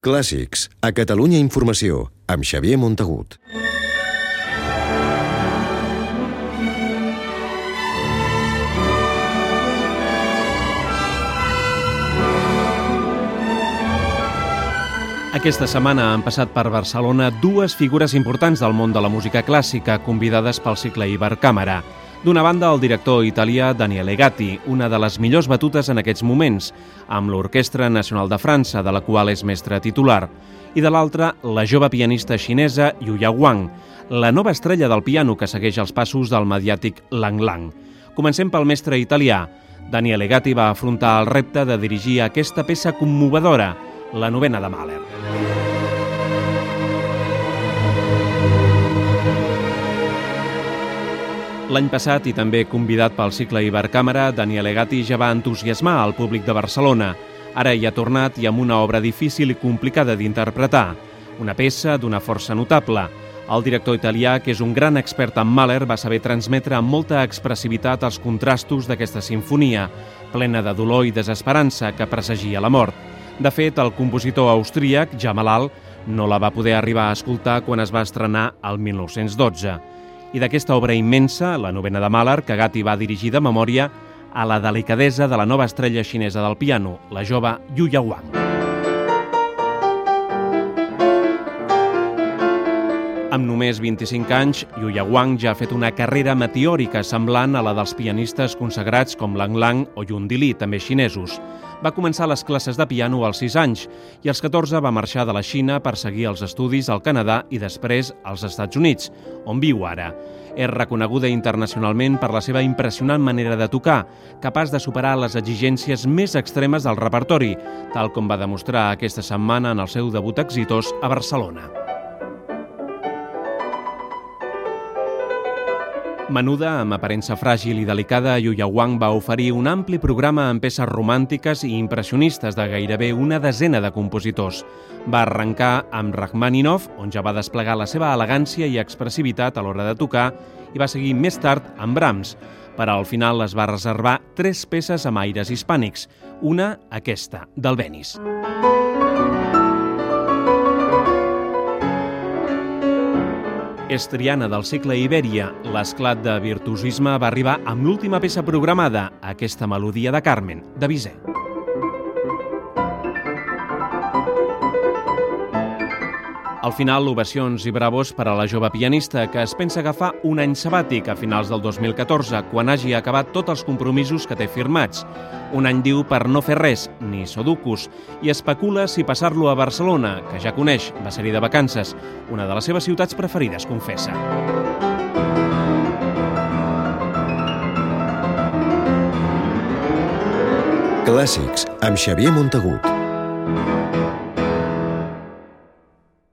Clàssics, a Catalunya Informació, amb Xavier Montagut. Aquesta setmana han passat per Barcelona dues figures importants del món de la música clàssica convidades pel cicle Ibercàmera. D'una banda, el director italià Daniele Gatti, una de les millors batutes en aquests moments, amb l'Orquestra Nacional de França, de la qual és mestre titular, i de l'altra, la jove pianista xinesa Yuya Wang, la nova estrella del piano que segueix els passos del mediàtic Lang Lang. Comencem pel mestre italià. Daniele Gatti va afrontar el repte de dirigir aquesta peça commovedora, la novena de Mahler. L'any passat, i també convidat pel cicle Ibercàmera, Daniel Egati ja va entusiasmar al públic de Barcelona. Ara hi ha tornat i amb una obra difícil i complicada d'interpretar. Una peça d'una força notable. El director italià, que és un gran expert en Mahler, va saber transmetre amb molta expressivitat els contrastos d'aquesta sinfonia, plena de dolor i desesperança que presagia la mort. De fet, el compositor austríac, ja malalt, no la va poder arribar a escoltar quan es va estrenar al 1912. I d'aquesta obra immensa, la novena de Mahler, que Gatti va dirigir de memòria a la delicadesa de la nova estrella xinesa del piano, la jove Yu Wang. Amb només 25 anys, Yu Wang ja ha fet una carrera meteòrica semblant a la dels pianistes consagrats com Lang Lang o Yun Dili, també xinesos. Va començar les classes de piano als 6 anys i als 14 va marxar de la Xina per seguir els estudis al Canadà i després als Estats Units, on viu ara. És reconeguda internacionalment per la seva impressionant manera de tocar, capaç de superar les exigències més extremes del repertori, tal com va demostrar aquesta setmana en el seu debut exitós a Barcelona. Menuda, amb aparença fràgil i delicada, Yuya Wang va oferir un ampli programa amb peces romàntiques i impressionistes de gairebé una desena de compositors. Va arrencar amb Rachmaninoff, on ja va desplegar la seva elegància i expressivitat a l'hora de tocar, i va seguir més tard amb Brahms. Per al final es va reservar tres peces amb aires hispànics, una aquesta, del Venice. Estriana del segle Ibèria, l'esclat de virtuosisme va arribar amb l'última peça programada, aquesta melodia de Carmen, de Bizet. Al final, ovacions i bravos per a la jove pianista que es pensa agafar un any sabàtic a finals del 2014, quan hagi acabat tots els compromisos que té firmats. Un any diu per no fer res, ni soducus, i especula si passar-lo a Barcelona, que ja coneix, va ser-hi de vacances, una de les seves ciutats preferides, confessa. Clàssics, amb Xavier Montagut.